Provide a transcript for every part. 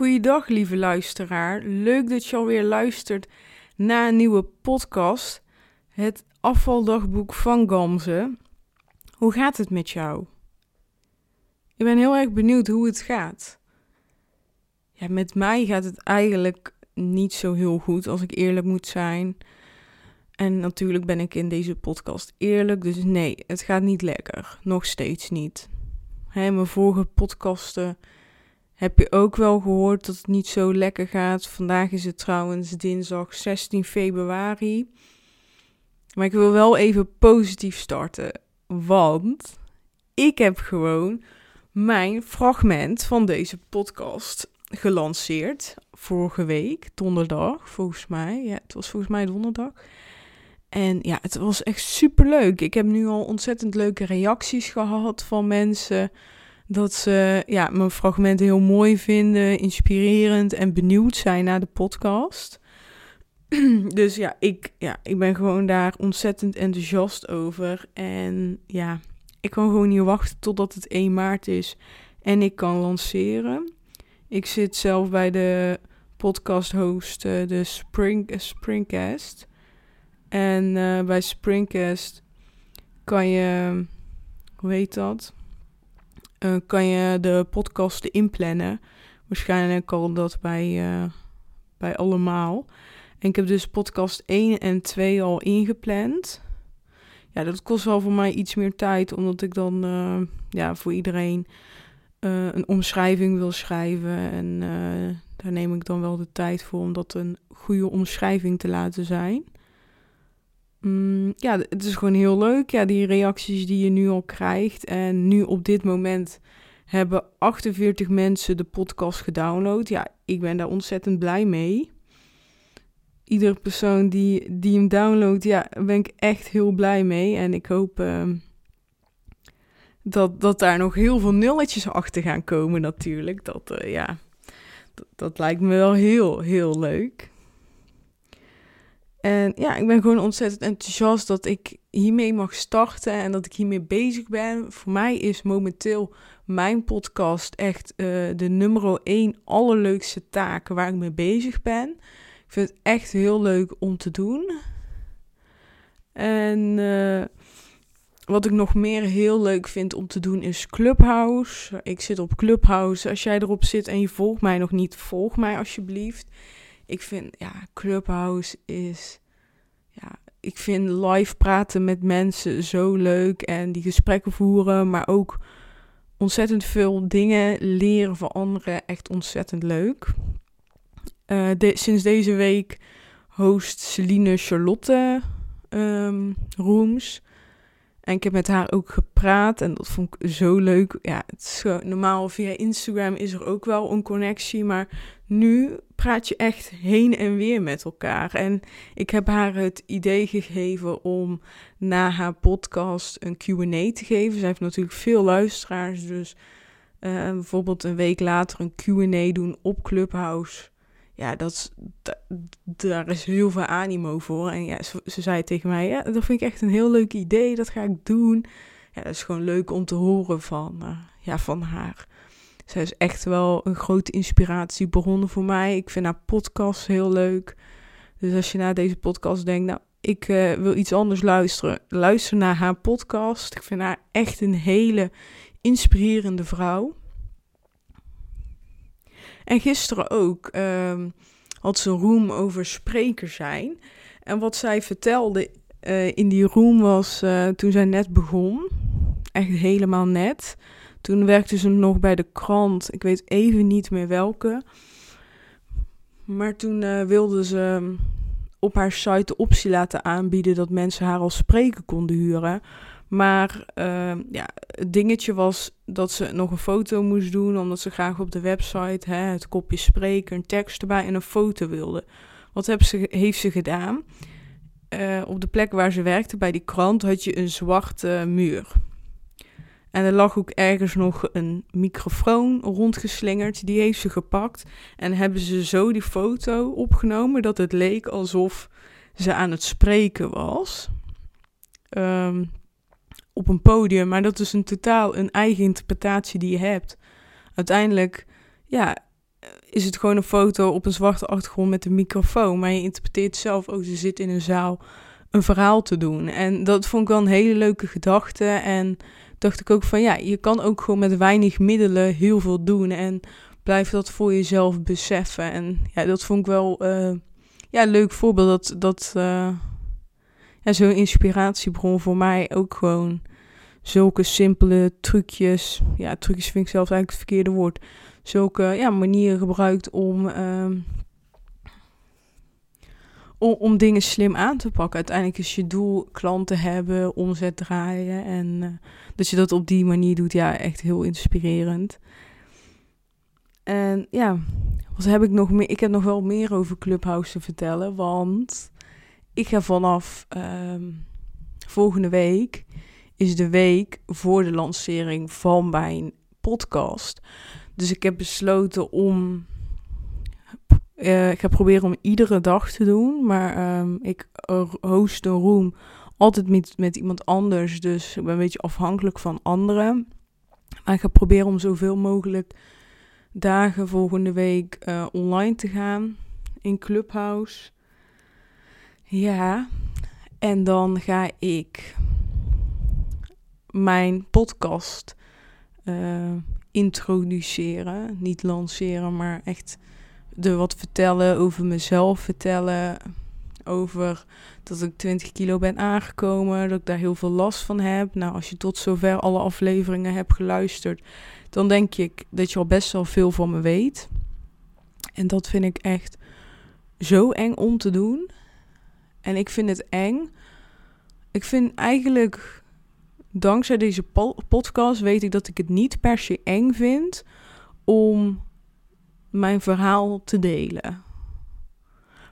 Goeiedag, lieve luisteraar. Leuk dat je alweer luistert naar een nieuwe podcast. Het afvaldagboek van Gamze. Hoe gaat het met jou? Ik ben heel erg benieuwd hoe het gaat. Ja, met mij gaat het eigenlijk niet zo heel goed, als ik eerlijk moet zijn. En natuurlijk ben ik in deze podcast eerlijk, dus nee, het gaat niet lekker. Nog steeds niet. Hè, mijn vorige podcasten heb je ook wel gehoord dat het niet zo lekker gaat. Vandaag is het trouwens dinsdag 16 februari. Maar ik wil wel even positief starten. Want ik heb gewoon mijn fragment van deze podcast gelanceerd. Vorige week, donderdag, volgens mij. Ja, het was volgens mij donderdag. En ja, het was echt super leuk. Ik heb nu al ontzettend leuke reacties gehad van mensen. Dat ze ja, mijn fragmenten heel mooi vinden, inspirerend en benieuwd zijn naar de podcast. dus ja ik, ja, ik ben gewoon daar ontzettend enthousiast over. En ja, ik kan gewoon niet wachten totdat het 1 maart is en ik kan lanceren. Ik zit zelf bij de podcast host, uh, de Spring, uh, Springcast. En uh, bij Springcast kan je, hoe heet dat? Uh, kan je de podcasten inplannen. Waarschijnlijk al dat bij, uh, bij allemaal. En ik heb dus podcast 1 en 2 al ingepland. Ja, dat kost wel voor mij iets meer tijd, omdat ik dan uh, ja, voor iedereen een omschrijving wil schrijven. En daar neem ik dan wel de tijd voor om dat een goede omschrijving te laten zijn. Mm, ja, het is gewoon heel leuk. Ja, die reacties die je nu al krijgt. En nu op dit moment hebben 48 mensen de podcast gedownload. Ja, ik ben daar ontzettend blij mee. Iedere persoon die, die hem downloadt, ja, ben ik echt heel blij mee. En ik hoop uh, dat, dat daar nog heel veel nulletjes achter gaan komen natuurlijk. Dat, uh, ja, dat lijkt me wel heel, heel leuk. En ja, ik ben gewoon ontzettend enthousiast dat ik hiermee mag starten en dat ik hiermee bezig ben. Voor mij is momenteel mijn podcast echt uh, de nummer één allerleukste taak waar ik mee bezig ben. Ik vind het echt heel leuk om te doen. En uh, wat ik nog meer heel leuk vind om te doen is Clubhouse. Ik zit op Clubhouse. Als jij erop zit en je volgt mij nog niet, volg mij alsjeblieft. Ik vind, ja, Clubhouse is. Ja, ik vind live praten met mensen zo leuk en die gesprekken voeren, maar ook ontzettend veel dingen leren van anderen. Echt ontzettend leuk. Uh, de, sinds deze week host Celine Charlotte um, rooms. En ik heb met haar ook gepraat en dat vond ik zo leuk. Ja, het normaal via Instagram is er ook wel een connectie, maar nu praat je echt heen en weer met elkaar. En ik heb haar het idee gegeven om na haar podcast een QA te geven. Zij heeft natuurlijk veel luisteraars, dus uh, bijvoorbeeld een week later een QA doen op Clubhouse. Ja, dat, daar is heel veel animo voor. En ja, ze, ze, zei tegen mij: Ja, dat vind ik echt een heel leuk idee. Dat ga ik doen. Ja, dat is gewoon leuk om te horen van, uh, ja, van haar. Zij is echt wel een grote inspiratiebron voor mij. Ik vind haar podcast heel leuk. Dus als je naar deze podcast denkt, nou, ik uh, wil iets anders luisteren, luister naar haar podcast. Ik vind haar echt een hele inspirerende vrouw. En gisteren ook um, had ze een room over spreker zijn. En wat zij vertelde uh, in die room was uh, toen zij net begon, echt helemaal net. Toen werkte ze nog bij de krant. Ik weet even niet meer welke. Maar toen uh, wilde ze op haar site de optie laten aanbieden dat mensen haar als spreker konden huren. Maar uh, ja, het dingetje was dat ze nog een foto moest doen, omdat ze graag op de website hè, het kopje spreker, een tekst erbij en een foto wilde. Wat ze, heeft ze gedaan? Uh, op de plek waar ze werkte, bij die krant, had je een zwarte muur. En er lag ook ergens nog een microfoon rondgeslingerd. Die heeft ze gepakt. En hebben ze zo die foto opgenomen dat het leek alsof ze aan het spreken was. Um, op een podium. Maar dat is een totaal een eigen interpretatie die je hebt. Uiteindelijk, ja, is het gewoon een foto op een zwarte achtergrond met een microfoon. Maar je interpreteert zelf ook, ze zit in een zaal een verhaal te doen. En dat vond ik wel een hele leuke gedachte. En dacht ik ook van ja, je kan ook gewoon met weinig middelen heel veel doen. En blijf dat voor jezelf beseffen. En ja, dat vond ik wel uh, ja, een leuk voorbeeld. Dat, dat uh, ja, zo'n inspiratiebron voor mij ook gewoon zulke simpele trucjes. Ja, trucjes vind ik zelfs eigenlijk het verkeerde woord. Zulke ja, manieren gebruikt om. Uh, om, om, dingen slim aan te pakken. Uiteindelijk is je doel klanten hebben, omzet draaien. En uh, dat je dat op die manier doet, ja, echt heel inspirerend. En ja, wat heb ik nog meer? Ik heb nog wel meer over Clubhouse te vertellen. Want ik ga vanaf um, volgende week is de week voor de lancering van mijn podcast. Dus ik heb besloten om. Uh, ik ga proberen om iedere dag te doen. Maar um, ik host een room altijd met, met iemand anders. Dus ik ben een beetje afhankelijk van anderen. Maar ik ga proberen om zoveel mogelijk dagen volgende week uh, online te gaan in Clubhouse. Ja, en dan ga ik mijn podcast uh, introduceren. Niet lanceren, maar echt er wat vertellen over mezelf vertellen. Over dat ik 20 kilo ben aangekomen, dat ik daar heel veel last van heb. Nou, als je tot zover alle afleveringen hebt geluisterd, dan denk ik dat je al best wel veel van me weet. En dat vind ik echt zo eng om te doen. En ik vind het eng. Ik vind eigenlijk, dankzij deze podcast, weet ik dat ik het niet per se eng vind om mijn verhaal te delen.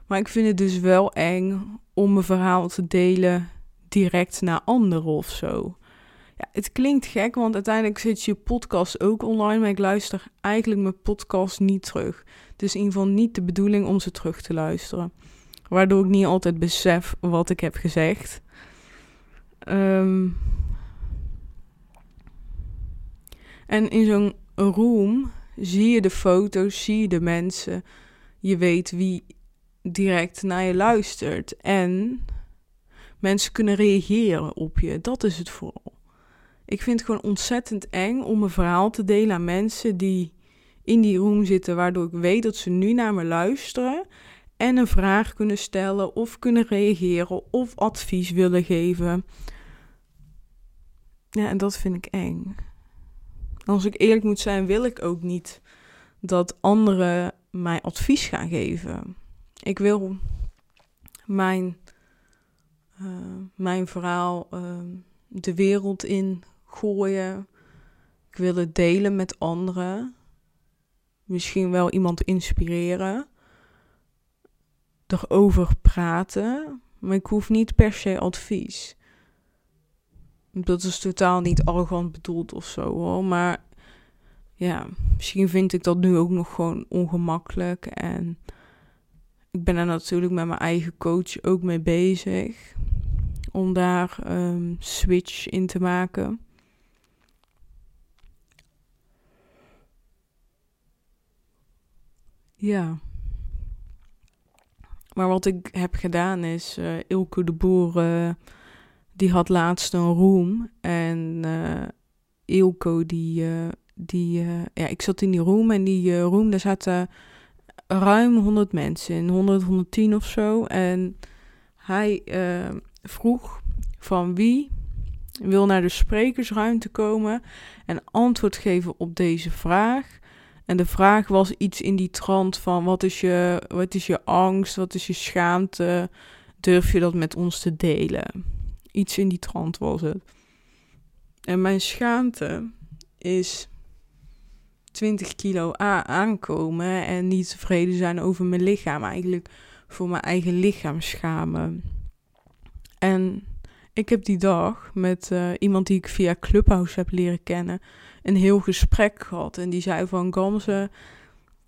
Maar ik vind het dus wel eng om mijn verhaal te delen direct naar anderen of zo. Ja, het klinkt gek, want uiteindelijk zit je podcast ook online, maar ik luister eigenlijk mijn podcast niet terug. Is in ieder geval niet de bedoeling om ze terug te luisteren. Waardoor ik niet altijd besef wat ik heb gezegd. Um, en in zo'n room zie je de foto's, zie je de mensen. Je weet wie direct naar je luistert. En mensen kunnen reageren op je. Dat is het vooral. Ik vind het gewoon ontzettend eng om een verhaal te delen aan mensen die in die room zitten, waardoor ik weet dat ze nu naar me luisteren en een vraag kunnen stellen of kunnen reageren of advies willen geven. Ja, en dat vind ik eng. Als ik eerlijk moet zijn, wil ik ook niet dat anderen mij advies gaan geven. Ik wil mijn, uh, mijn verhaal uh, de wereld in gooien. Ik wil het delen met anderen. Misschien wel iemand inspireren. Erover praten. Maar ik hoef niet per se advies. Dat is totaal niet arrogant bedoeld of zo hoor. Maar ja, misschien vind ik dat nu ook nog gewoon ongemakkelijk. En ik ben er natuurlijk met mijn eigen coach ook mee bezig. Om daar um, switch in te maken. Ja. Maar wat ik heb gedaan is, uh, Ilke de Boer, uh, die had laatst een room. En uh, die, die ja, ik zat in die room en die room, daar zaten ruim 100 mensen in, 100, 110 of zo. En hij vroeg van wie wil naar de sprekersruimte komen en antwoord geven op deze vraag. En de vraag was iets in die trant van wat is je, wat is je angst, wat is je schaamte, durf je dat met ons te delen? Iets in die trant was het. En mijn schaamte is 20 kilo aankomen en niet tevreden zijn over mijn lichaam. Eigenlijk voor mijn eigen lichaam schamen. En ik heb die dag met uh, iemand die ik via Clubhouse heb leren kennen een heel gesprek gehad. En die zei van Gamze,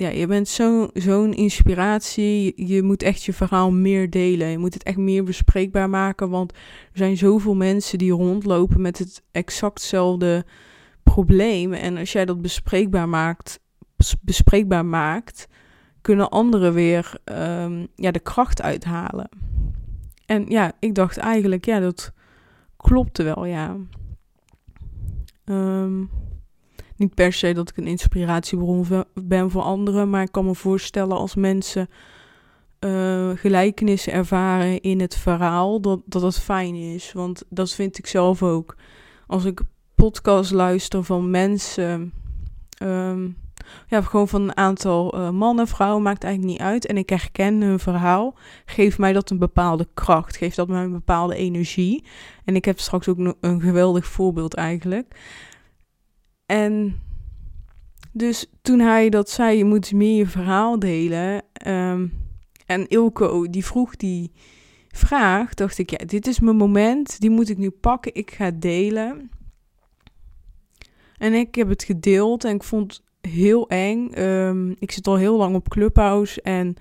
ja, je bent zo'n inspiratie. Je, moet echt je verhaal meer delen. Je moet het echt meer bespreekbaar maken. Want er zijn zoveel mensen die rondlopen met het exactzelfde probleem. En als jij dat bespreekbaar maakt, bespreekbaar maakt, kunnen anderen weer ehm, ja, de kracht uithalen. En ja, ik dacht eigenlijk, ja, dat klopte wel, ja. Um, niet per se dat ik een inspiratiebron ben voor anderen, maar ik kan me voorstellen als mensen uh, gelijkenissen ervaren in het verhaal, dat, dat fijn is. Want dat vind ik zelf ook. Als ik podcast luister van mensen, um, ja, gewoon van een aantal uh, mannen, vrouwen, maakt eigenlijk niet uit. En ik herken hun verhaal, geeft mij dat een bepaalde kracht, geeft dat mij een bepaalde energie. En ik heb straks ook een geweldig voorbeeld eigenlijk. En dus toen hij dat zei, je moet meer je verhaal delen. Um, en Ilko, die vroeg die vraag, dacht ik, ja, dit is mijn moment, die moet ik nu pakken, ik ga delen. En ik heb het gedeeld en ik vond het heel eng. Um, ik zit al heel lang op Clubhouse en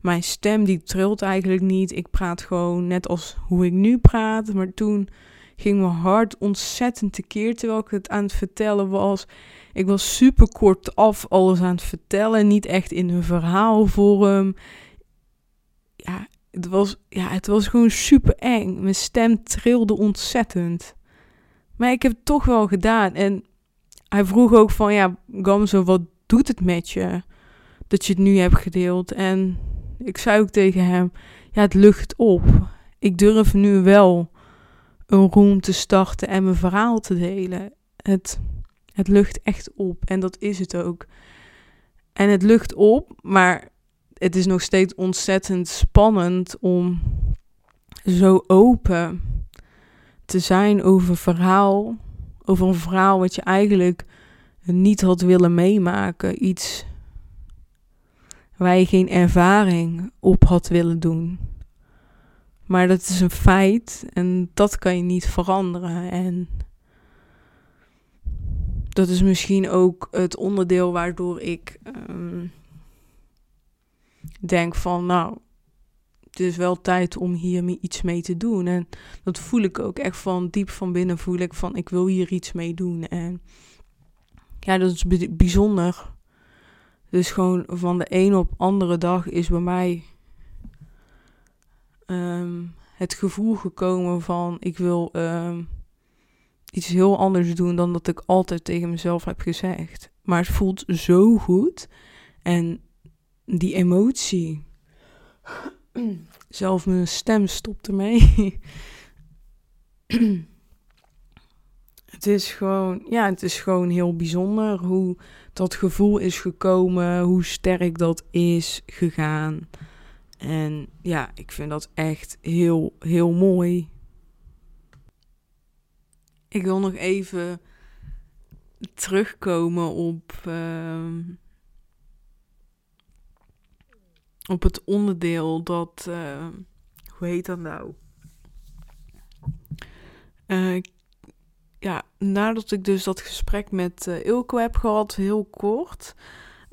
mijn stem die trilt eigenlijk niet. Ik praat gewoon net als hoe ik nu praat, maar toen ging mijn hart ontzettend tekeer terwijl ik het aan het vertellen was. Ik was super kort af alles aan het vertellen, niet echt in een verhaalvorm. Ja, het was, ja, het was gewoon super eng. Mijn stem trilde ontzettend. Maar ik heb het toch wel gedaan. En hij vroeg ook van, ja, Gamzo, wat doet het met je? Dat je het nu hebt gedeeld. En ik zei ook tegen hem, ja, het lucht op. Ik durf nu wel een room te starten en mijn verhaal te delen. Het, het lucht echt op en dat is het ook. En het lucht op, maar het is nog steeds ontzettend spannend om zo open te zijn over verhaal. Over een verhaal wat je eigenlijk niet had willen meemaken. Iets waar je geen ervaring op had willen doen. Maar dat is een feit en dat kan je niet veranderen. En dat is misschien ook het onderdeel waardoor ik um, denk van, nou, het is wel tijd om hier iets mee te doen. En dat voel ik ook echt van diep van binnen voel ik van, ik wil hier iets mee doen. En ja, dat is bijzonder. Dus gewoon van de een op andere dag is bij mij um, het gevoel gekomen van ik wil um, iets heel anders doen dan dat ik altijd tegen mezelf heb gezegd. Maar het voelt zo goed. En die emotie. Zelf mijn stem stopt ermee. het is gewoon, ja, het is gewoon heel bijzonder hoe dat gevoel is gekomen, hoe sterk dat is gegaan. En ja, ik vind dat echt heel, heel mooi. Ik wil nog even terugkomen op, uh, op het onderdeel dat, uh, hoe heet dat nou? Uh, ja, nadat ik dus dat gesprek met uh, Ilko heb gehad, heel kort,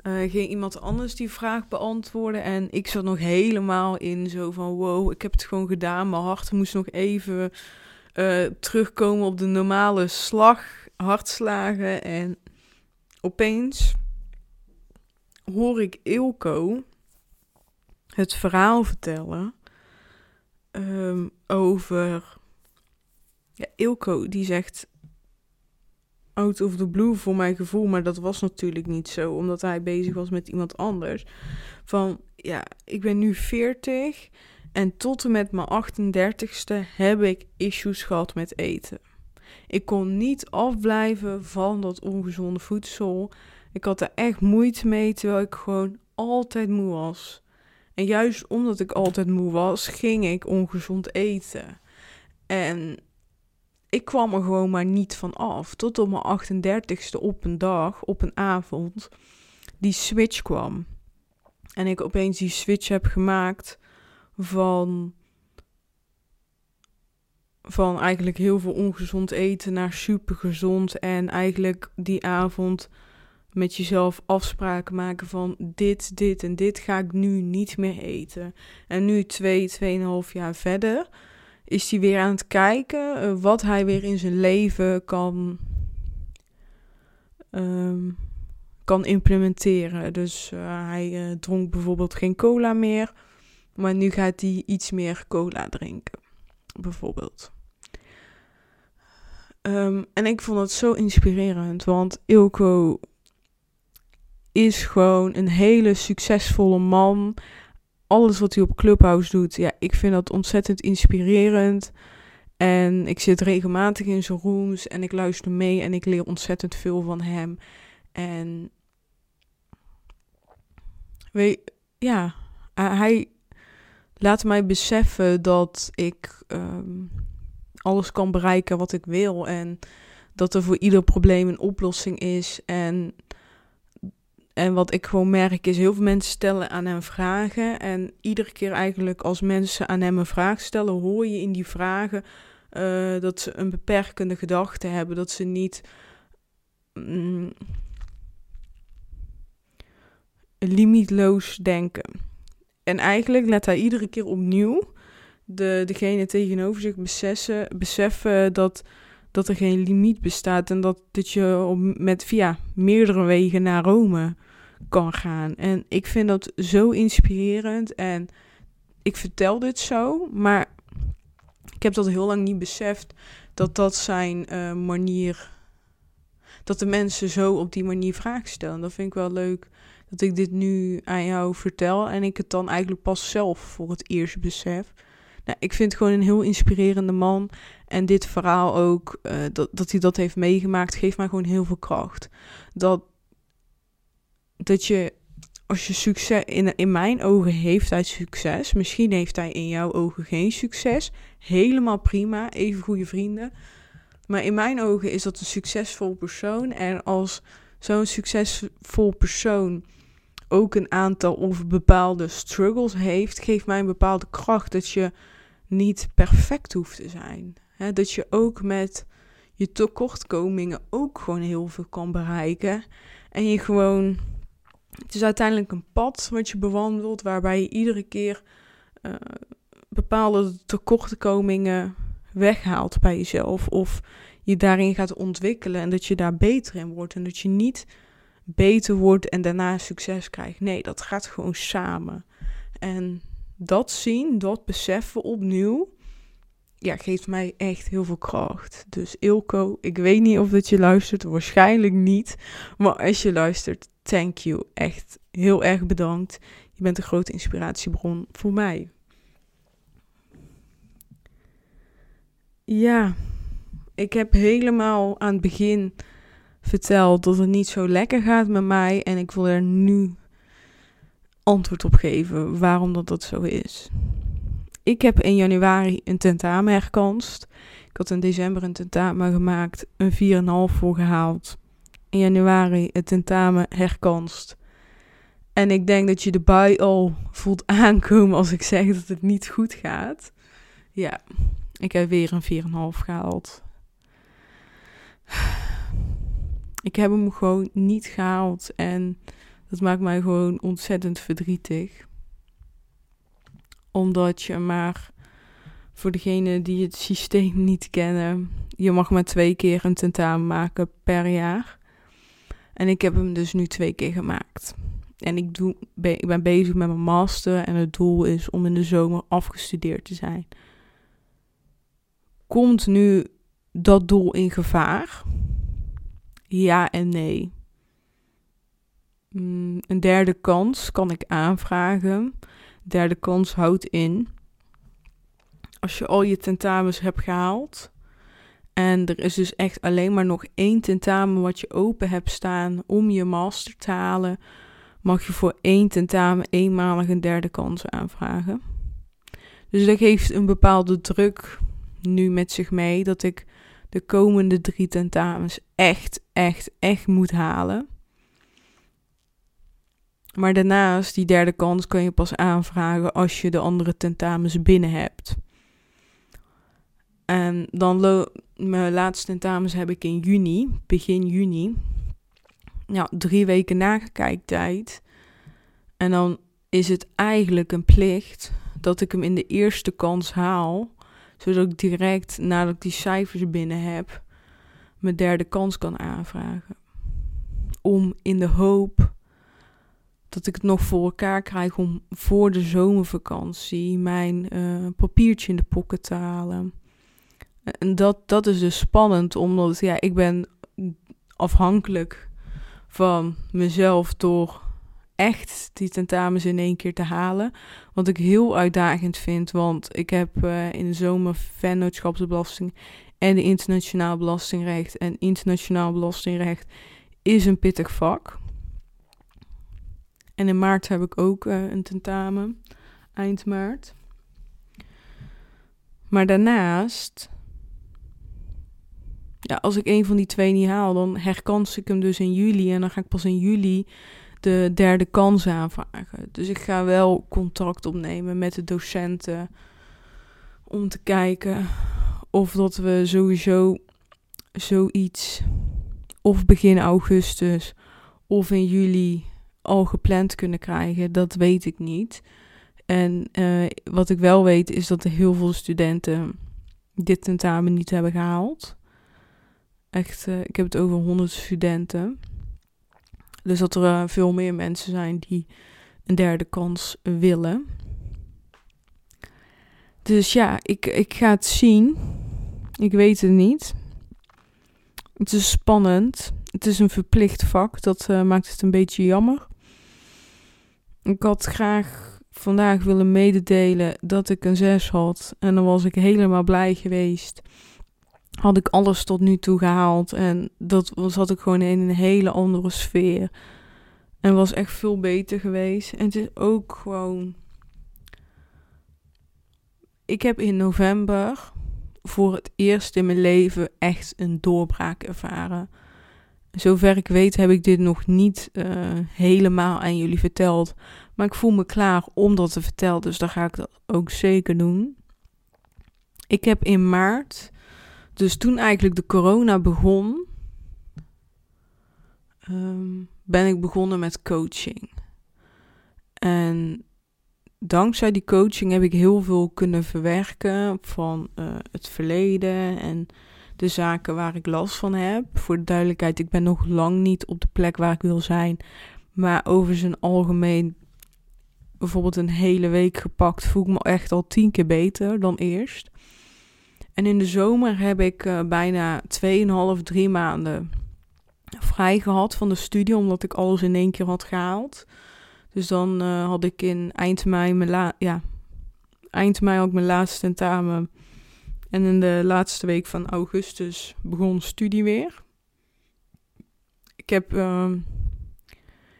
uh, ging iemand anders die vraag beantwoorden. En ik zat nog helemaal in zo van wow, ik heb het gewoon gedaan. Mijn hart moest nog even uh, terugkomen op de normale slag, hartslagen. En opeens hoor ik Ilko het verhaal vertellen um, over... Ja, Ilko die zegt out of the blue voor mijn gevoel, maar dat was natuurlijk niet zo, omdat hij bezig was met iemand anders. Van ja, ik ben nu 40 en tot en met mijn 38ste heb ik issues gehad met eten. Ik kon niet afblijven van dat ongezonde voedsel. Ik had er echt moeite mee, terwijl ik gewoon altijd moe was. En juist omdat ik altijd moe was, ging ik ongezond eten. En ik kwam er gewoon maar niet van af. Tot op mijn 38ste op een dag, op een avond, die switch kwam. En ik opeens die switch heb gemaakt van, van eigenlijk heel veel ongezond eten naar super gezond. En eigenlijk die avond met jezelf afspraken maken van dit, dit en dit ga ik nu niet meer eten. En nu twee, tweeënhalf jaar verder is hij weer aan het kijken uh, wat hij weer in zijn leven kan, um, kan implementeren. Dus uh, hij uh, dronk bijvoorbeeld geen cola meer, maar nu gaat hij iets meer cola drinken, bijvoorbeeld. Um, en ik vond het zo inspirerend, want Ilko is gewoon een hele succesvolle man. Alles wat hij op Clubhouse doet, ja, ik vind dat ontzettend inspirerend. En ik zit regelmatig in zijn rooms en ik luister mee en ik leer ontzettend veel van hem. En weet, ja, hij laat mij beseffen dat ik um, alles kan bereiken wat ik wil. En dat er voor ieder probleem een oplossing is. En, en wat ik gewoon merk is, heel veel mensen stellen aan hem vragen. En iedere keer eigenlijk als mensen aan hem een vraag stellen, hoor je in die vragen uh, dat ze een beperkende gedachte hebben. Dat ze niet mm, limietloos denken. En eigenlijk let hij iedere keer opnieuw de, degene tegenover zich beseffen, beseffen dat, dat er geen limiet bestaat. En dat, dat je op, met via meerdere wegen naar Rome kan gaan. En ik vind dat zo inspirerend. En ik vertel dit zo, maar ik heb dat heel lang niet beseft dat dat zijn uh, manier. Dat de mensen zo op die manier vragen stellen. Dat vind ik wel leuk dat ik dit nu aan jou vertel en ik het dan eigenlijk pas zelf voor het eerst besef. Nou, ik vind het gewoon een heel inspirerende man. En dit verhaal ook, uh, dat, dat hij dat heeft meegemaakt, geeft mij gewoon heel veel kracht. Dat, dat je als je succes, in, in mijn ogen heeft hij succes. Misschien heeft hij in jouw ogen geen succes. Helemaal prima, even goede vrienden. Maar in mijn ogen is dat een succesvol persoon. En als zo'n succesvol persoon ook een aantal of bepaalde struggles heeft, geeft mij een bepaalde kracht dat je niet perfect hoeft te zijn. dat je ook met je tekortkomingen ook gewoon heel veel kan bereiken. En je gewoon het is uiteindelijk een pad wat je bewandelt, waarbij je iedere keer uh, bepaalde tekortkomingen weghaalt bij jezelf. Of je daarin gaat ontwikkelen en dat je daar beter in wordt. En dat je niet beter wordt en daarna succes krijgt. Nee, dat gaat gewoon samen. En dat zien, dat beseffen opnieuw, ja, geeft mij echt heel veel kracht. Dus Ilko, ik weet niet of dat je luistert, waarschijnlijk niet. Maar als je luistert, thank you. Echt heel erg bedankt. Je bent een grote inspiratiebron voor mij. Ja, ik heb helemaal aan het begin verteld dat het niet zo lekker gaat met mij. En ik wil er nu antwoord op geven waarom dat, dat zo is. Ik heb in januari een tentamen herkanst. Ik had in december een tentamen gemaakt, een 4,5 voor gehaald in januari het tentamen herkanst. En ik denk dat je de bui al voelt aankomen als ik zeg dat het niet goed gaat. Ja, ik heb weer een 4,5 gehaald. Ik heb hem gewoon niet gehaald en dat maakt mij gewoon ontzettend verdrietig. Omdat je maar, voor degenen die het systeem niet kennen, je mag maar twee keer een tentamen maken per jaar. En ik heb hem dus nu twee keer gemaakt. En ik, doe, ik ben bezig met mijn master en het doel is om in de zomer afgestudeerd te zijn. Komt nu dat doel in gevaar? Ja en nee. Mm, een derde kans kan ik aanvragen. Derde kans houdt in. Als je al je tentamens hebt gehaald, en er is dus echt alleen maar nog één tentamen wat je open hebt staan om je master te halen. Mag je voor één tentamen eenmalig een derde kans aanvragen. Dus dat geeft een bepaalde druk nu met zich mee dat ik de komende drie tentamens echt, echt, echt moet halen. Maar daarnaast, die derde kans kan je pas aanvragen als je de andere tentamens binnen hebt. En dan mijn laatste tentamens heb ik in juni, begin juni. Ja, drie weken nakijktijd. En dan is het eigenlijk een plicht dat ik hem in de eerste kans haal. Zodat ik direct nadat ik die cijfers binnen heb, mijn derde kans kan aanvragen. om in de hoop dat ik het nog voor elkaar krijg om voor de zomervakantie mijn uh, papiertje in de pocket te halen. En dat, dat is dus spannend, omdat ja, ik ben afhankelijk van mezelf door echt die tentamens in één keer te halen. Wat ik heel uitdagend vind, want ik heb uh, in de zomer vennootschapsbelasting en de internationaal belastingrecht. En internationaal belastingrecht is een pittig vak. En in maart heb ik ook uh, een tentamen, eind maart. Maar daarnaast, ja, als ik een van die twee niet haal, dan herkans ik hem dus in juli. En dan ga ik pas in juli de derde kans aanvragen. Dus ik ga wel contact opnemen met de docenten om te kijken of dat we sowieso zoiets of begin augustus of in juli al gepland kunnen krijgen. Dat weet ik niet. En uh, wat ik wel weet is dat er heel veel studenten dit tentamen niet hebben gehaald. Echt, uh, ik heb het over 100 studenten. Dus dat er uh, veel meer mensen zijn die een derde kans willen. Dus ja, ik, ik ga het zien. Ik weet het niet. Het is spannend. Het is een verplicht vak. Dat maakt het een beetje jammer. Ik had graag vandaag willen mededelen dat ik een 6 had. En dan was ik helemaal blij geweest. Had ik alles tot nu toe gehaald. En dat zat ik gewoon in een hele andere sfeer. En was echt veel beter geweest. En het is ook gewoon. Ik heb in november voor het eerst in mijn leven echt een doorbraak ervaren. Zover ik weet heb ik dit nog niet uh, helemaal aan jullie verteld. Maar ik voel me klaar om dat te vertellen, dus dan ga ik dat ook zeker doen. Ik heb in maart, dus toen eigenlijk de corona begon, um, ben ik begonnen met coaching. En dankzij die coaching heb ik heel veel kunnen verwerken van uh, het verleden en de zaken waar ik last van heb. Voor de duidelijkheid, ik ben nog lang niet op de plek waar ik wil zijn. Maar over zijn algemeen, bijvoorbeeld een hele week gepakt, voel ik me echt al tien keer beter dan eerst. En in de zomer heb ik uh, bijna 2,5, 3 maanden vrij gehad van de studie, omdat ik alles in één keer had gehaald. Dus dan uh, had ik in eind mei mijn la ja, eind mei ook mijn laatste tentamen. En in de laatste week van augustus begon studie weer. Ik heb uh,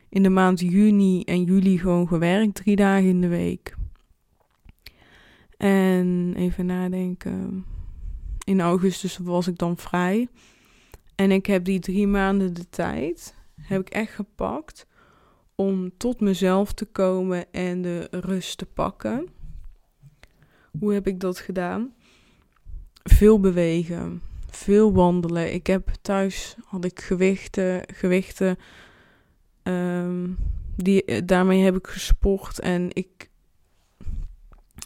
in de maand juni en juli gewoon gewerkt, drie dagen in de week. En even nadenken. In augustus was ik dan vrij. En ik heb die drie maanden de tijd, heb ik echt gepakt om tot mezelf te komen en de rust te pakken. Hoe heb ik dat gedaan? Veel bewegen, veel wandelen. Ik heb thuis had ik gewichten, gewichten. Um, die, daarmee heb ik gesport en ik,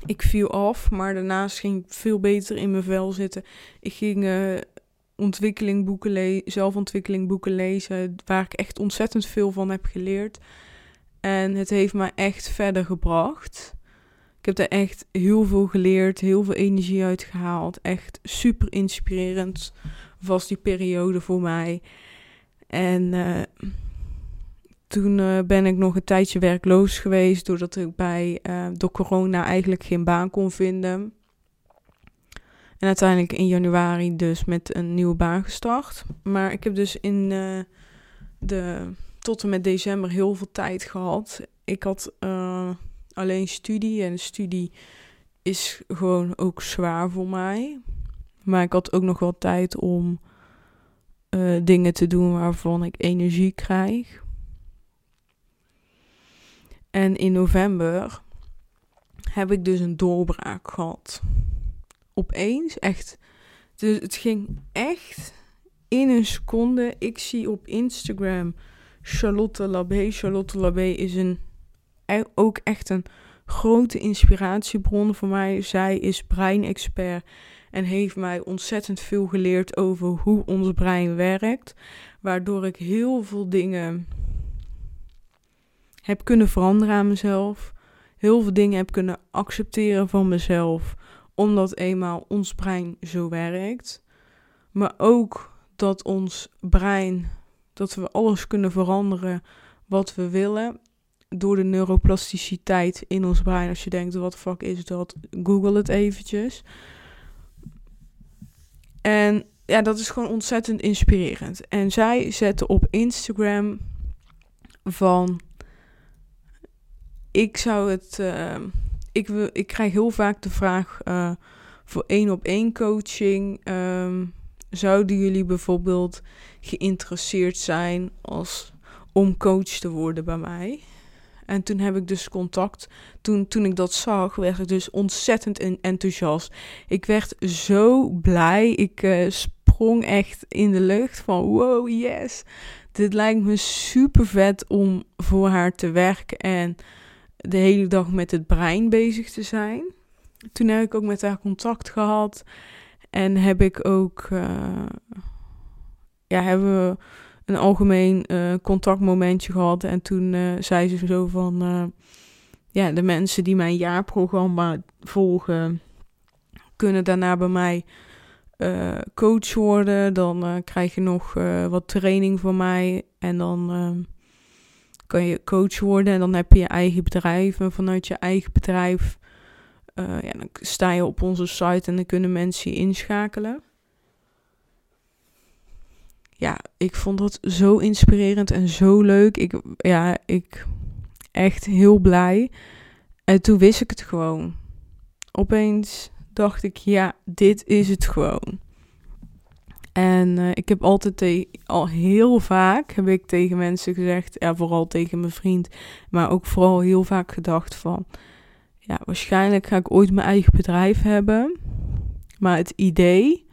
ik viel af, maar daarnaast ging ik veel beter in mijn vel zitten. Ik ging uh, ontwikkeling boeken zelfontwikkeling boeken lezen, waar ik echt ontzettend veel van heb geleerd. En het heeft me echt verder gebracht. Ik heb er echt heel veel geleerd, heel veel energie uit gehaald. Echt super inspirerend was die periode voor mij. En uh, toen uh, ben ik nog een tijdje werkloos geweest, doordat ik bij, uh, door corona eigenlijk geen baan kon vinden. En uiteindelijk in januari dus met een nieuwe baan gestart. Maar ik heb dus in de tot en met december heel veel tijd gehad. Ik had alleen studie en studie is gewoon ook zwaar voor mij. Maar ik had ook nog wel tijd om uh, dingen te doen waarvan ik energie krijg. En in november heb ik dus een doorbraak gehad opeens echt. Dus het ging echt in een seconde. Ik zie op Instagram Charlotte Labé. Charlotte Labé is een, ook echt een grote inspiratiebron voor mij. Zij is breinexpert En heeft mij ontzettend veel geleerd over hoe ons brein werkt. Waardoor ik heel veel dingen heb kunnen veranderen aan mezelf. Heel veel dingen heb kunnen accepteren van mezelf. Omdat eenmaal ons brein zo werkt. Maar ook dat ons brein, dat we alles kunnen veranderen wat we willen door de neuroplasticiteit in ons brein. Als je denkt, wat de fuck is dat? Google het eventjes. En ja, dat is gewoon ontzettend inspirerend. En zij zette op Instagram van... Ik zou het... Uh, ik, wil, ik krijg heel vaak de vraag uh, voor één op één coaching. Um, zouden jullie bijvoorbeeld geïnteresseerd zijn als, om coach te worden bij mij? En toen heb ik dus contact. Toen, toen ik dat zag, werd ik dus ontzettend enthousiast. Ik werd zo blij. Ik uh, sprong echt in de lucht van wow, yes. Dit lijkt me super vet om voor haar te werken en de hele dag met het brein bezig te zijn. Toen heb ik ook met haar contact gehad. En heb ik ook, uh, ja, hebben we een algemeen uh, contactmomentje gehad. En toen uh, zei ze zo van, ja, de mensen die mijn jaarprogramma volgen, kunnen daarna bij mij coach worden. Dan krijg je nog wat training van mij en dan kan je coach worden. En dan heb je je eigen bedrijf. En vanuit je eigen bedrijf ja, dan sta je op onze site en dan kunnen mensen je inschakelen. Ja, ik vond dat zo inspirerend en zo leuk. Ik, ja, ik echt heel blij. En toen wist ik het gewoon. Opeens dacht ik, ja, dit is het gewoon. En uh, ik heb altijd al heel vaak heb ik tegen mensen gezegd, ja, vooral tegen mijn vriend, maar ook vooral heel vaak gedacht van, ja, waarschijnlijk ga ik ooit mijn eigen bedrijf hebben. Maar het idee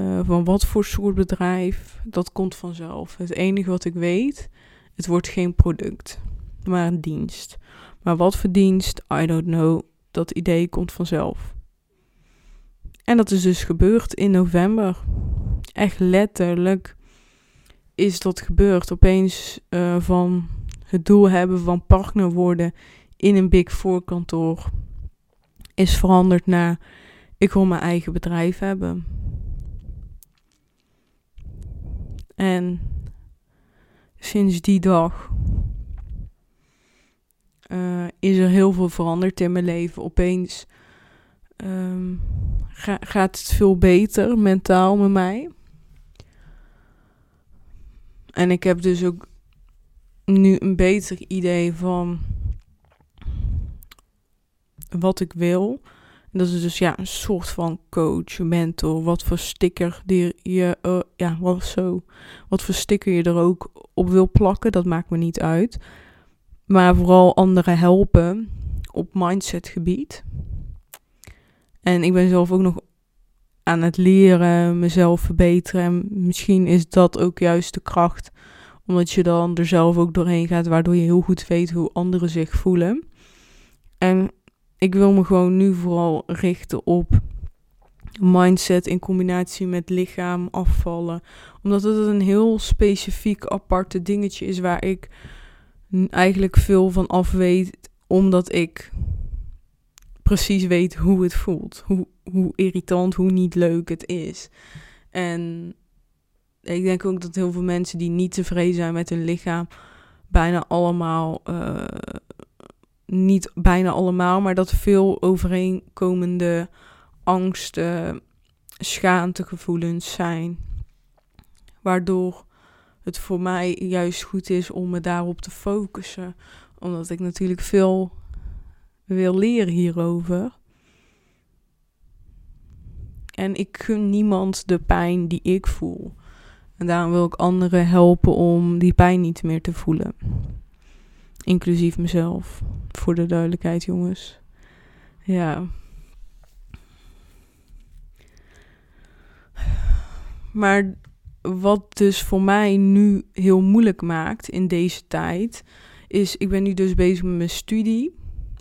uh, van wat voor soort bedrijf, dat komt vanzelf. Het enige wat ik weet, het wordt geen product, maar een dienst. Maar wat voor dienst, I don't know. Dat idee komt vanzelf. En dat is dus gebeurd in november. Echt letterlijk is dat gebeurd. Opeens uh, van het doel hebben van partner worden in een Big Four kantoor is veranderd naar ik wil mijn eigen bedrijf hebben. En sinds die dag uh, is er heel veel veranderd in mijn leven. Opeens ga, gaat het veel beter mentaal met mij. En ik heb dus ook nu een beter idee van wat ik wil. Dat is dus ja, een soort van coach, mentor. Wat voor sticker die je, uh, ja, wat zo. Wat voor sticker je er ook op wil plakken, dat maakt me niet uit. Maar vooral anderen helpen op mindset gebied. En ik ben zelf ook nog aan het leren, mezelf verbeteren. En misschien is dat ook juist de kracht, omdat je dan er zelf ook doorheen gaat, waardoor je heel goed weet hoe anderen zich voelen. En ik wil me gewoon nu vooral richten op mindset in combinatie met lichaam afvallen. Omdat het een heel specifiek aparte dingetje is waar ik eigenlijk veel van af weet. Omdat ik precies weet hoe het voelt. Hoe, hoe irritant, hoe niet leuk het is. En ik denk ook dat heel veel mensen die niet tevreden zijn met hun lichaam, bijna allemaal uh, niet bijna allemaal, maar dat veel overeenkomende angsten, schaamtegevoelens zijn. Waardoor het voor mij juist goed is om me daarop te focussen. Omdat ik natuurlijk veel wil leren hierover. En ik gun niemand de pijn die ik voel. En daarom wil ik anderen helpen om die pijn niet meer te voelen. Inclusief mezelf. Voor de duidelijkheid, jongens. Ja. Maar wat dus voor mij nu heel moeilijk maakt in deze tijd, is ik ben nu dus bezig met mijn studie.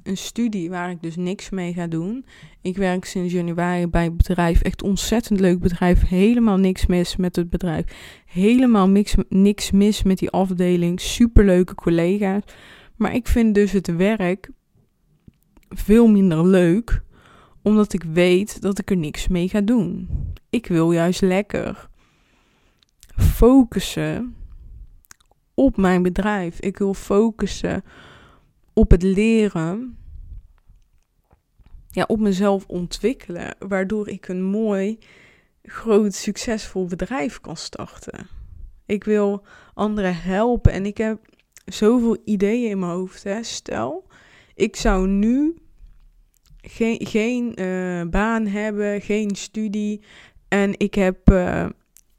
Een studie waar ik dus niks mee ga doen. Ik werk sinds januari bij het bedrijf. Echt ontzettend leuk bedrijf. Helemaal niks mis met het bedrijf. Helemaal niks, niks mis met die afdeling. Superleuke collega's. Maar ik vind dus het werk veel minder leuk. Omdat ik weet dat ik er niks mee ga doen. Ik wil juist lekker focussen op mijn bedrijf. Ik wil focussen op het leren. Ja, op mezelf ontwikkelen. Waardoor ik een mooi, groot, succesvol bedrijf kan starten. Ik wil anderen helpen en ik heb zoveel ideeën in mijn hoofd. Hè. Stel, ik zou nu geen, geen uh, baan hebben, geen studie en ik heb uh,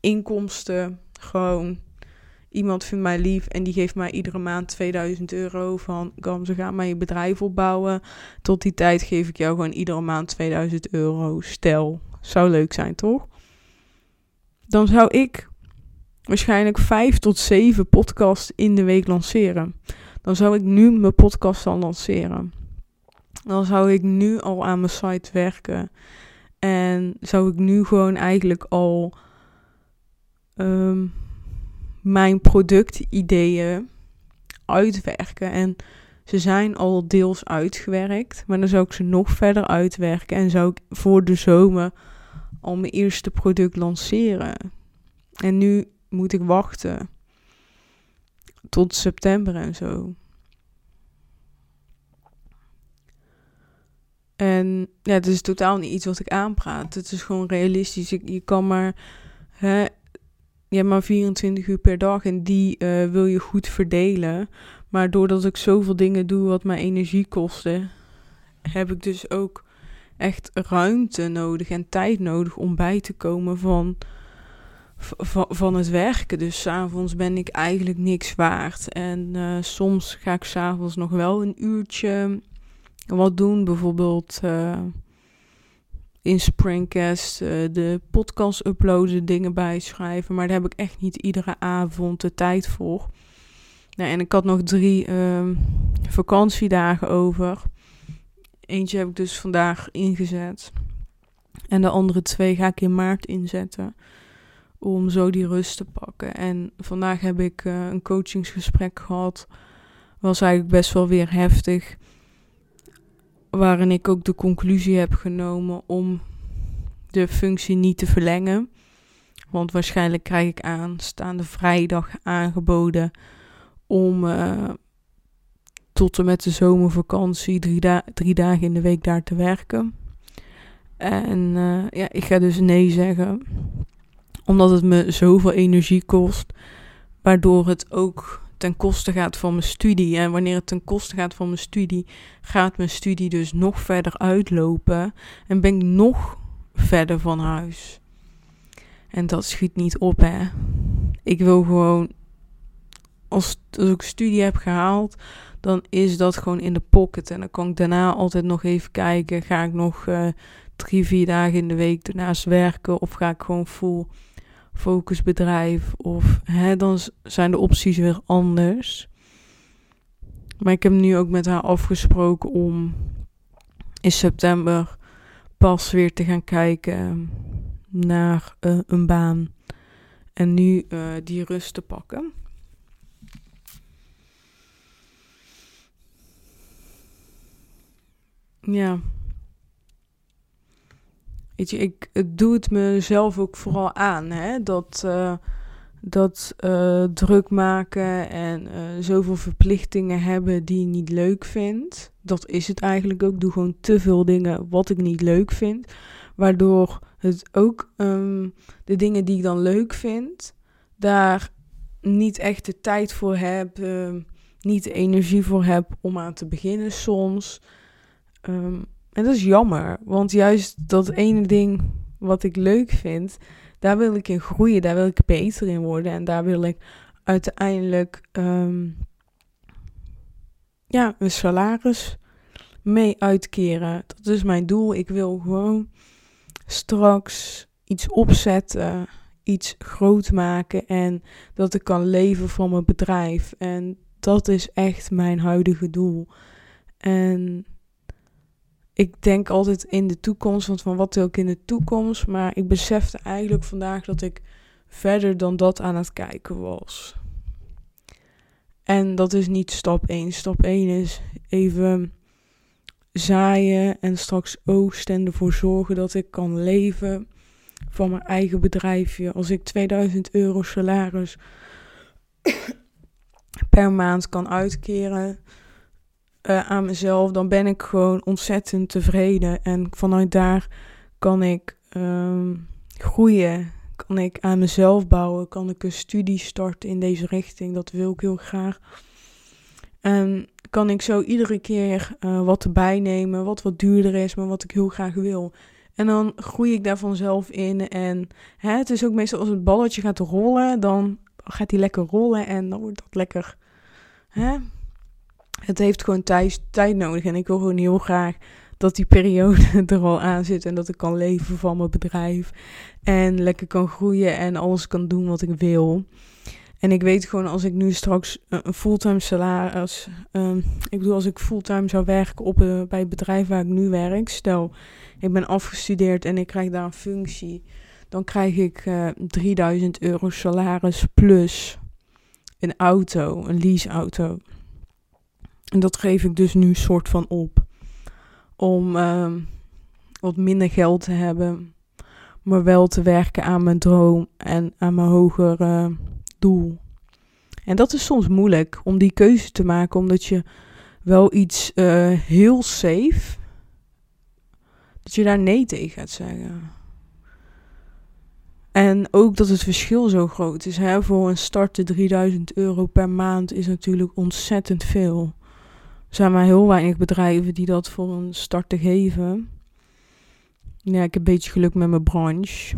inkomsten gewoon iemand vindt mij lief en die geeft mij iedere maand 2000 euro van kom ze gaan je bedrijf opbouwen. Tot die tijd geef ik jou gewoon iedere maand 2000 euro. Stel, zou leuk zijn toch? Dan zou ik waarschijnlijk 5 tot 7 podcasts in de week lanceren. Dan zou ik nu mijn podcast al lanceren. Dan zou ik nu al aan mijn site werken. En zou ik nu gewoon eigenlijk al um, mijn productideeën uitwerken. En ze zijn al deels uitgewerkt, maar dan zou ik ze nog verder uitwerken en zou ik voor de zomer al mijn eerste product lanceren. En nu moet ik wachten tot september en zo. En ja, het is totaal niet iets wat ik aanpraat. Het is gewoon realistisch. Je, je kan maar hè, je maar 24 uur per dag en die uh, wil je goed verdelen. Maar doordat ik zoveel dingen doe wat mijn energie kosten, heb ik dus ook echt ruimte nodig en tijd nodig om bij te komen van, van, het werken. Dus s'avonds ben ik eigenlijk niks waard. En uh, soms ga ik s'avonds nog wel een uurtje wat doen. Bijvoorbeeld uh, in Springcast uh, de podcast uploaden, dingen bijschrijven. Maar daar heb ik echt niet iedere avond de tijd voor. Nou, en ik had nog drie uh, vakantiedagen over. Eentje heb ik dus vandaag ingezet. En de andere twee ga ik in maart inzetten. Om zo die rust te pakken. En vandaag heb ik uh, een coachingsgesprek gehad. Was eigenlijk best wel weer heftig waarin ik ook de conclusie heb genomen om de functie niet te verlengen. Want waarschijnlijk krijg ik aanstaande vrijdag aangeboden om uh, tot en met de zomervakantie drie, da drie, dagen in de week daar te werken. En uh, ja, ik ga dus nee zeggen, omdat het me zoveel energie kost, waardoor het ook ten koste gaat van mijn studie. En wanneer het ten koste gaat van mijn studie, gaat mijn studie dus nog verder uitlopen. En ben ik nog verder van huis. En dat schiet niet op, hè. Ik wil gewoon, als, als ik studie heb gehaald, dan is dat gewoon in de pocket. En dan kan ik daarna altijd nog even kijken. Ga ik nog uh, drie, vier dagen in de week ernaast werken? Of ga ik gewoon full focusbedrijf of hè, dan zijn de opties weer anders. Maar ik heb nu ook met haar afgesproken om in september pas weer te gaan kijken naar uh, een baan. En nu uh, die rust te pakken. Ja. Weet je, ik doe het mezelf ook vooral aan. Hè? Dat, uh, dat uh, druk maken en uh, zoveel verplichtingen hebben die je niet leuk vindt. Dat is het eigenlijk ook. doe gewoon te veel dingen wat ik niet leuk vind. Waardoor het ook um, de dingen die ik dan leuk vind, daar niet echt de tijd voor heb, uh, niet de energie voor heb om aan te beginnen soms. Um, en dat is jammer, want juist dat ene ding wat ik leuk vind, daar wil ik in groeien, daar wil ik beter in worden en daar wil ik uiteindelijk um, ja, een salaris mee uitkeren. Dat is mijn doel. Ik wil gewoon straks iets opzetten, iets groot maken en dat ik kan leven van mijn bedrijf. En dat is echt mijn huidige doel. En ik denk altijd in de toekomst, want van wat wil ik in de toekomst? Maar ik besefte eigenlijk vandaag dat ik verder dan dat aan het kijken was. En dat is niet stap 1. Stap 1 is even zaaien en straks oogsten en ervoor zorgen dat ik kan leven van mijn eigen bedrijfje. Als ik 2000 euro salaris per maand kan uitkeren uh, aan mezelf, dan ben ik gewoon ontzettend tevreden. En vanuit daar kan ik um, groeien, kan ik aan mezelf bouwen, kan ik een studie starten in deze richting. Dat wil ik heel graag. En kan ik zo iedere keer uh, wat erbij nemen, wat wat duurder is, maar wat ik heel graag wil. En dan groei ik daar vanzelf in. En hè, het is ook meestal als het balletje gaat rollen, dan gaat hij lekker rollen en dan wordt dat lekker. Hè? Het heeft gewoon tijd, nodig. En ik wil gewoon heel graag dat die periode er al aan zit. En dat ik kan leven van mijn bedrijf. En lekker kan groeien en alles kan doen wat ik wil. En ik weet gewoon als ik nu straks een fulltime salaris. Um, ik bedoel, als ik fulltime zou werken op, uh, bij het bedrijf waar ik nu werk. Stel, ik ben afgestudeerd en ik krijg daar een functie. Dan krijg ik uh, eh, 3000 euro salaris plus een auto, een leaseauto. En dat geef ik dus nu soort van op. Om uh, wat minder geld te hebben. Maar wel te werken aan mijn droom en aan mijn hogere doel. En dat is soms moeilijk om die keuze te maken, omdat je wel iets uh, heel safe, dat je daar nee tegen gaat zeggen. En ook dat het verschil zo groot is. Hè? Voor een starten 3000 euro per maand is natuurlijk ontzettend veel. Zijn maar heel weinig bedrijven die dat voor een starten geven. Ja, ik heb een beetje geluk met mijn branche,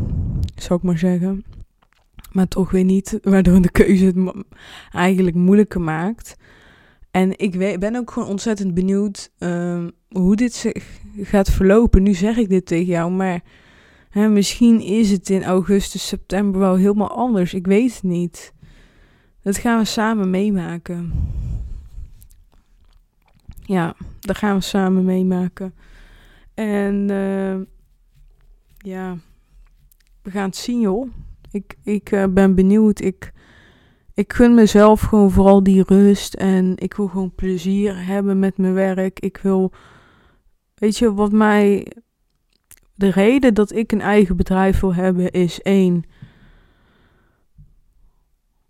zou ik maar zeggen. Maar toch weer niet, waardoor de keuze het eigenlijk moeilijker maakt. En ik ben ook gewoon ontzettend benieuwd uh, hoe dit zich gaat verlopen. Nu zeg ik dit tegen jou, maar hè, misschien is het in augustus, september wel helemaal anders. Ik weet het niet. Dat gaan we samen meemaken. Ja, dat gaan we samen meemaken. En uh, ja, we gaan het zien joh. Ik, ik uh, ben benieuwd. Ik, ik gun mezelf gewoon vooral die rust. En ik wil gewoon plezier hebben met mijn werk. Ik wil, weet je, wat mij. De reden dat ik een eigen bedrijf wil hebben is één.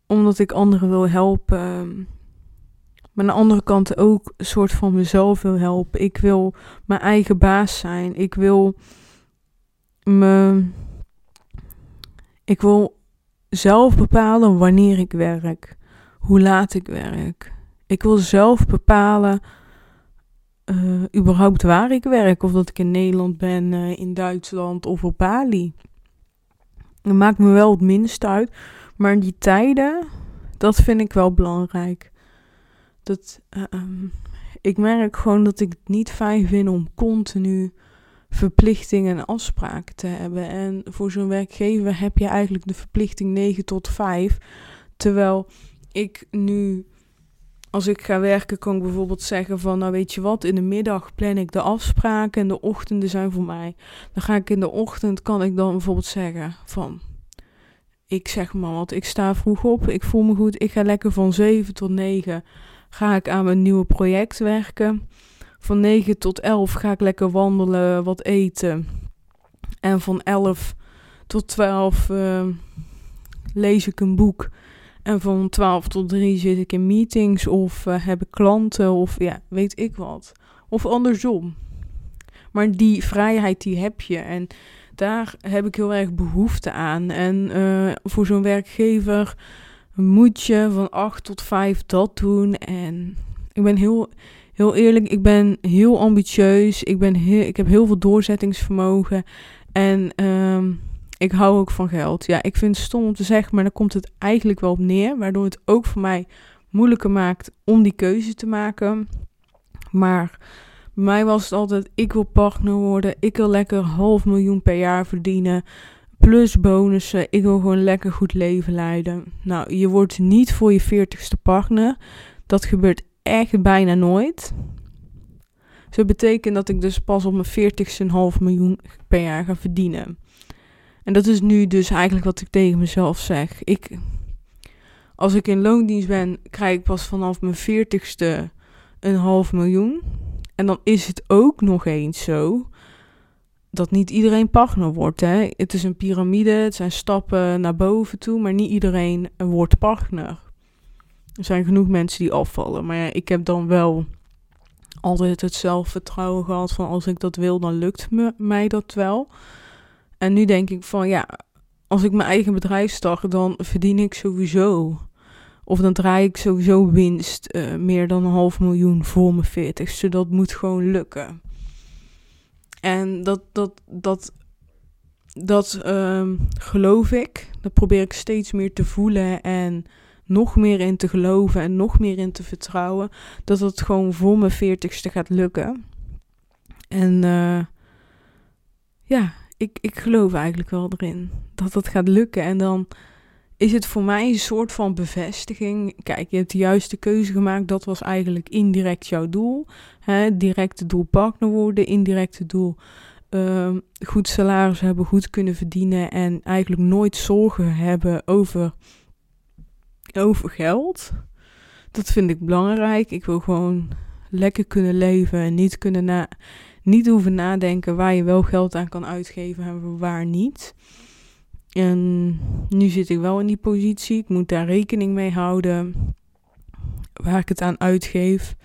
Omdat ik anderen wil helpen. Maar aan de andere kant ook een soort van mezelf wil helpen. Ik wil mijn eigen baas zijn. Ik wil me. Ik wil zelf bepalen wanneer ik werk, hoe laat ik werk. Ik wil zelf bepalen uh, überhaupt waar ik werk. Of dat ik in Nederland ben, uh, in Duitsland of op Bali. Dat maakt me wel het minst uit. Maar die tijden, dat vind ik wel belangrijk. Dat, uh, um, ik merk gewoon dat ik het niet fijn vind om continu verplichtingen en afspraken te hebben. En voor zo'n werkgever heb je eigenlijk de verplichting 9 tot 5. Terwijl ik nu, als ik ga werken, kan ik bijvoorbeeld zeggen van, nou weet je wat, in de middag plan ik de afspraken en de ochtenden zijn voor mij. Dan ga ik in de ochtend, kan ik dan bijvoorbeeld zeggen van, ik zeg maar wat, ik sta vroeg op, ik voel me goed, ik ga lekker van 7 tot 9 ga ik aan mijn nieuwe project werken. Van 9 tot 11 ga ik lekker wandelen, wat eten. En van 11 tot 12 uh, ehm, lees ik een boek. En van 12 tot 3 zit ik in meetings of uh, heb ik klanten of ja, weet ik wat. Of andersom. Maar die vrijheid die heb je en daar heb ik heel erg behoefte aan. En uh, voor zo'n werkgever moet je van 8 tot 5 dat doen. En ik ben heel, heel eerlijk, ik ben heel ambitieus. Ik, ben heel, ik heb heel veel doorzettingsvermogen. En um, ik hou ook van geld. Ja, ik vind het stom om te zeggen, maar daar komt het eigenlijk wel op neer. Waardoor het ook voor mij moeilijker maakt om die keuze te maken. Maar bij mij was het altijd, ik wil partner worden. Ik wil lekker half miljoen per jaar verdienen. Plus bonussen. Ik wil gewoon lekker goed leven leiden. Nou, je wordt niet voor je veertigste partner. Dat gebeurt echt bijna nooit. Zo betekent dat ik dus pas op mijn veertigste een half miljoen per jaar ga verdienen. En dat is nu dus eigenlijk wat ik tegen mezelf zeg. Ik, als ik in loondienst ben, krijg ik pas vanaf mijn veertigste een half miljoen. En dan is het ook nog eens zo dat niet iedereen partner wordt. Hè? Het is een piramide, het zijn stappen naar boven toe, maar niet iedereen wordt partner. Er zijn genoeg mensen die afvallen. Maar ja, ik heb dan wel altijd het zelfvertrouwen gehad van als ik dat wil, dan lukt me, mij dat wel. En nu denk ik van ja, als ik mijn eigen bedrijf start, dan verdien ik sowieso. Of dan draai ik sowieso winst uh, meer dan een half miljoen voor mijn veertigste. Dat moet gewoon lukken. En dat, dat, dat, dat um, geloof ik. Dat probeer ik steeds meer te voelen en nog meer in te geloven en nog meer in te vertrouwen. Dat het gewoon voor mijn veertigste gaat lukken. En uh, ja, ik, ik geloof eigenlijk wel erin dat dat gaat lukken. En dan is het voor mij een soort van bevestiging. Kijk, je hebt de juiste keuze gemaakt. Dat was eigenlijk indirect jouw doel. Hè? Direct doel partner worden, indirect doel uh, goed salaris hebben, goed kunnen verdienen en eigenlijk nooit zorgen hebben over, over geld. Dat vind ik belangrijk. Ik wil gewoon lekker kunnen leven en niet kunnen na, niet hoeven nadenken waar je wel geld aan kan uitgeven en waar niet. En nu zit ik wel in die positie. Ik moet daar rekening mee houden. Waar ik het aan uitgeef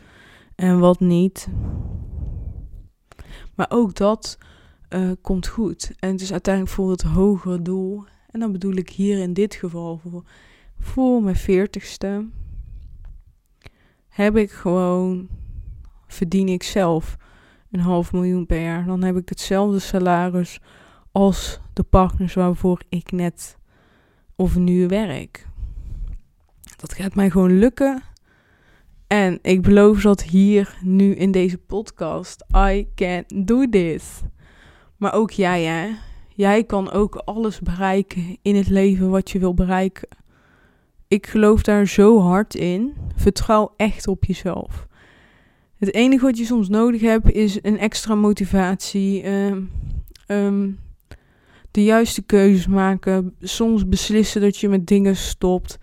en wat niet. Maar ook dat uh, komt goed. En het is uiteindelijk voor het hogere doel. En dan bedoel ik hier in dit geval voor, voor mijn veertigste. Heb ik gewoon, verdien ik zelf een half miljoen per jaar. Dan heb ik hetzelfde salaris als de partners waarvoor ik net of nu werk. Dat gaat mij gewoon lukken. En ik beloof dat hier nu in deze podcast. I can do this. Maar ook jij, hè? Jij kan ook alles bereiken in het leven wat je wil bereiken. Ik geloof daar zo hard in. Vertrouw echt op jezelf. Het enige wat je soms nodig hebt is een extra motivatie. Um, um, de juiste keuzes maken. Soms beslissen dat je met dingen stopt.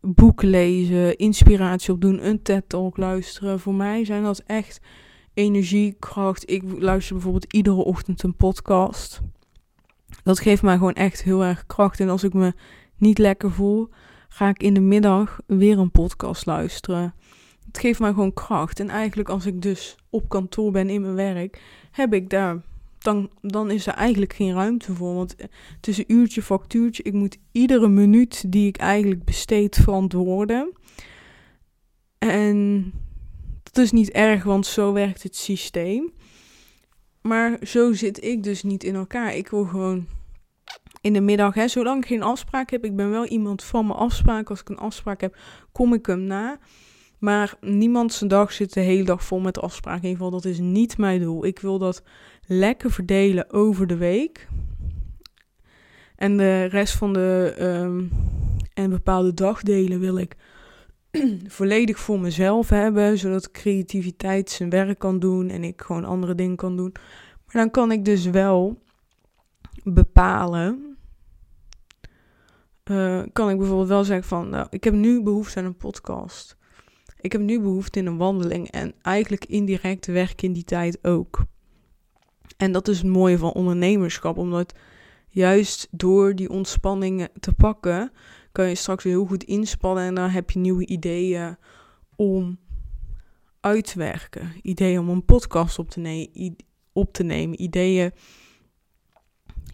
Boeken lezen, inspiratie opdoen, een TED-talk luisteren. Voor mij zijn dat echt energie, kracht. Ik luister bijvoorbeeld iedere ochtend een podcast. Dat geeft mij gewoon echt heel erg kracht. En als ik me niet lekker voel, ga ik in de middag weer een podcast luisteren. Het geeft mij gewoon kracht. En eigenlijk als ik dus op kantoor ben in mijn werk, heb ik daar dan, dan is er eigenlijk geen ruimte voor. Want het is een uurtje factuurtje. Ik moet iedere minuut die ik eigenlijk besteed verantwoorden. En dat is niet erg, want zo werkt het systeem. Maar zo zit ik dus niet in elkaar. Ik wil gewoon in de middag, hè, zolang ik geen afspraak heb, ik ben wel iemand van mijn afspraak. Als ik een afspraak heb, kom ik hem na. Maar niemand zijn dag zit de hele dag vol met afspraken. In ieder geval, dat is niet mijn doel. Ik wil dat lekker verdelen over de week. En de rest van de um, en bepaalde dagdelen wil ik volledig voor mezelf hebben, zodat creativiteit zijn werk kan doen en ik gewoon andere dingen kan doen. Maar dan kan ik dus wel bepalen. Uh, kan ik bijvoorbeeld wel zeggen van, nou, ik heb nu behoefte aan een podcast. Ik heb nu behoefte in een wandeling en eigenlijk indirect werk in die tijd ook. En dat is het mooie van ondernemerschap, omdat juist door die ontspanningen te pakken, kan je straks heel goed inspannen en dan heb je nieuwe ideeën om uit te werken. Ideeën om een podcast op te, op te nemen. Ideeën.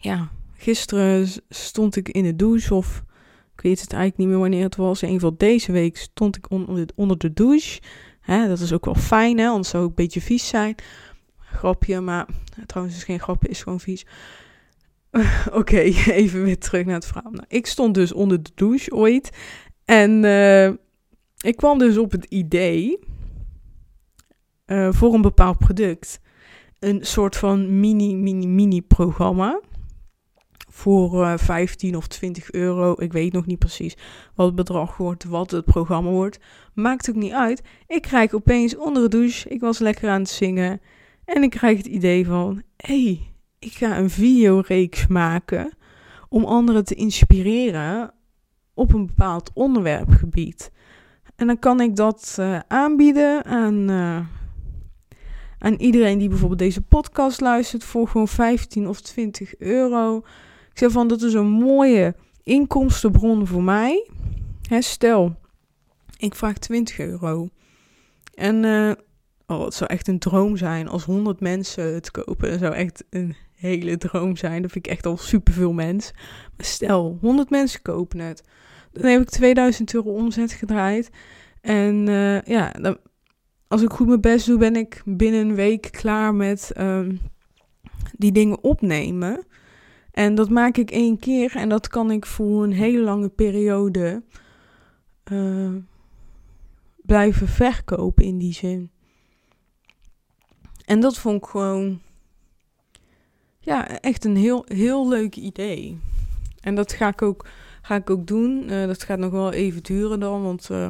Ja, gisteren stond ik in de douche of ik weet het eigenlijk niet meer wanneer het was. In geval deze week stond ik onder de douche. Dat is ook wel fijn, hè, anders zou het een beetje vies zijn. Grapje, maar trouwens is geen grapje, is gewoon vies. Oké, even weer terug naar het verhaal. Nou, ik stond dus onder de douche ooit. En uh, ik kwam dus op het idee uh, voor een bepaald product. Een soort van mini, mini, mini programma. Voor uh, eh, 15 of 20 euro. Ik weet nog niet precies wat het bedrag wordt, wat het programma wordt. Maakt ook niet uit. Ik krijg opeens onder de douche. Ik was lekker aan het zingen En ik krijg het idee van, hé, hey, ik ga een videoreeks maken om anderen te inspireren op een bepaald onderwerpgebied. En dan kan ik dat uh, aanbieden aan, uh, aan iedereen die bijvoorbeeld deze podcast luistert voor gewoon 15 of 20 euro. Ik zeg van, dat is een mooie inkomstenbron voor mij. Hè, stel, ik vraag 20 euro. En uh, oh, het zou echt een droom zijn als 100 mensen het kopen. Dat zou echt een hele droom zijn. Dat vind ik echt al superveel mensen. Maar stel, 100 mensen kopen het. Dan heb ik 2000 euro omzet gedraaid. En uh, ja, dan, als ik goed mijn best doe, ben ik binnen een week klaar met um, die dingen opnemen. En dat maak ik één keer en dat kan ik voor een hele lange periode uh, blijven verkopen in die zin. En dat vond ik gewoon, ja, echt een heel, heel leuk idee. En dat ga ik ook, ga ik ook doen. Uh, dat gaat nog wel even duren dan, want uh,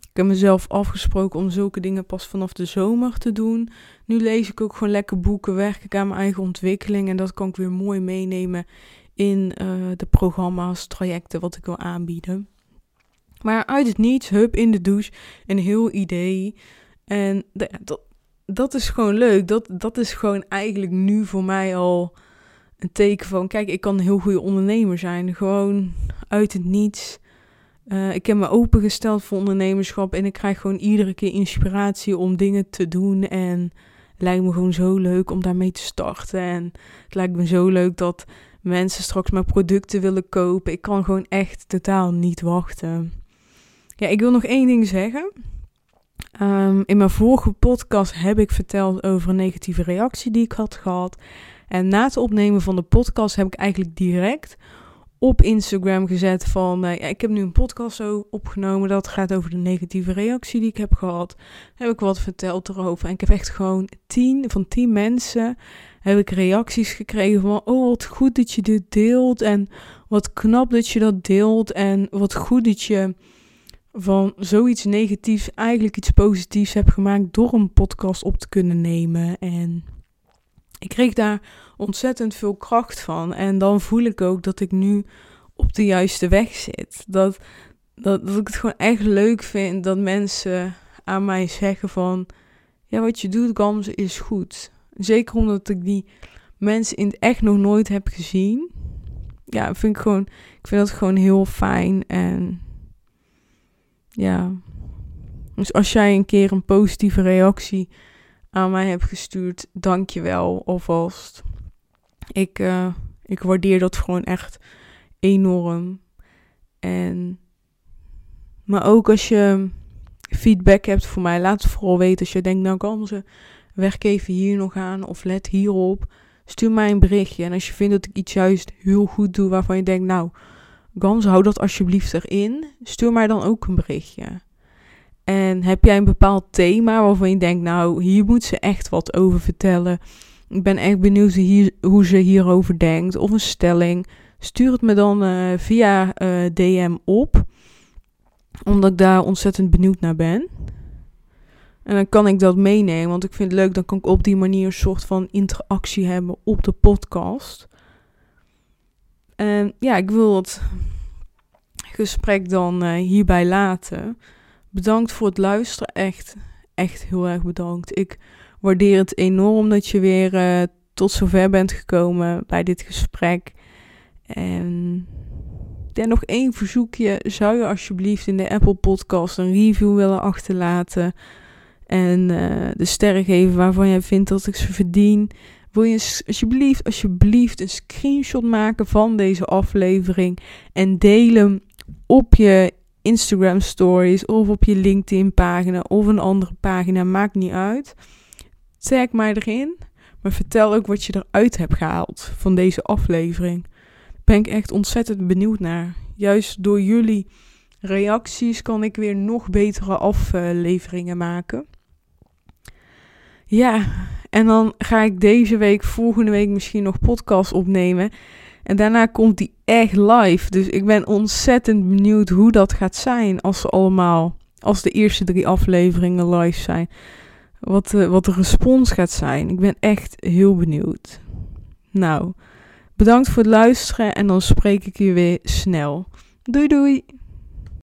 ik heb mezelf afgesproken om zulke dingen pas vanaf de zomer te doen. Nu lees ik ook gewoon lekker boeken, werk ik aan mijn eigen ontwikkeling. En dat kan ik weer mooi meenemen in uh, de programma's, trajecten wat ik wil aanbieden. Maar uit het niets, hup in de douche, een heel idee. En dat, dat is gewoon leuk. Dat, dat is gewoon eigenlijk nu voor mij al een teken van: kijk, ik kan een heel goede ondernemer zijn. Gewoon uit het niets. Uh, ik heb me opengesteld voor ondernemerschap en ik krijg gewoon iedere keer inspiratie om dingen te doen. En het lijkt me gewoon zo leuk om daarmee te starten. En het lijkt me zo leuk dat mensen straks mijn producten willen kopen. Ik kan gewoon echt totaal niet wachten. Ja, ik wil nog één ding zeggen. Um, in mijn vorige podcast heb ik verteld over een negatieve reactie die ik had gehad. En na het opnemen van de podcast heb ik eigenlijk direct op Instagram gezet van... Uh, ja, ik heb nu een podcast zo opgenomen, dat gaat over de negatieve reactie die ik heb gehad. Heb ik wat verteld erover. En ik heb echt gewoon tien van tien mensen heb ik reacties gekregen van... Oh, wat goed dat je dit deelt en wat knap dat je dat deelt en wat goed dat je van zoiets negatiefs eigenlijk iets positiefs heb gemaakt door een podcast op te kunnen nemen. En ik kreeg daar ontzettend veel kracht van. En dan voel ik ook dat ik nu op de juiste weg zit. Dat, dat, dat ik het gewoon echt leuk vind dat mensen aan mij zeggen van... Ja, wat je doet, Gamze, is goed. Zeker omdat ik die mensen in het echt nog nooit heb gezien. Ja, vind ik gewoon... Ik vind dat gewoon heel fijn en ja. Dus als jij een keer een positieve reactie aan mij hebt gestuurd, dank je wel alvast. Ik, uh, ik waardeer dat gewoon echt enorm. En, maar ook als je feedback hebt voor mij, laat het vooral weten. Als je denkt, nou kan ze, werk even hier nog aan of let hierop. Stuur mij een berichtje. En als je vindt dat ik iets juist heel goed doe waarvan je denkt, nou, Gans, hou dat alsjeblieft erin. Stuur mij dan ook een berichtje. En heb jij een bepaald thema waarvan je denkt, nou, hier moet ze echt wat over vertellen. Ik ben echt benieuwd hoe ze hierover denkt. Of een stelling. Stuur het me dan uh, via eh, DM op. Omdat ik daar ontzettend benieuwd naar ben. En dan kan ik dat meenemen. Want ik vind het leuk. Dan kan ik op die manier een soort van interactie hebben op de podcast. En ja, ik wil het gesprek dan uh, hierbij laten. Bedankt voor het luisteren. Echt, echt heel erg bedankt. Ik waardeer het enorm dat je weer uh, tot zover bent gekomen bij dit gesprek. En ja, nog één verzoekje. Zou je alsjeblieft in de Apple Podcast een review willen achterlaten? En uh, de sterren geven waarvan jij vindt dat ik ze verdien. Wil je alsjeblieft, alsjeblieft een screenshot maken van deze aflevering en deel hem op je Instagram stories of op je LinkedIn pagina of een andere pagina, maakt niet uit. Tag mij erin, maar vertel ook wat je eruit hebt gehaald van deze aflevering. Ben ik echt ontzettend benieuwd naar. Juist door jullie reacties kan ik weer nog betere afleveringen maken. Ja, en dan ga ik deze week, volgende week misschien nog podcast opnemen. En daarna komt die echt live. Dus ik ben ontzettend benieuwd hoe dat gaat zijn als ze allemaal, als de eerste drie afleveringen live zijn. wat, de, wat de respons gaat zijn. Ik ben echt heel benieuwd. Nou, bedankt voor het luisteren en dan spreek ik je weer snel. Doei doei!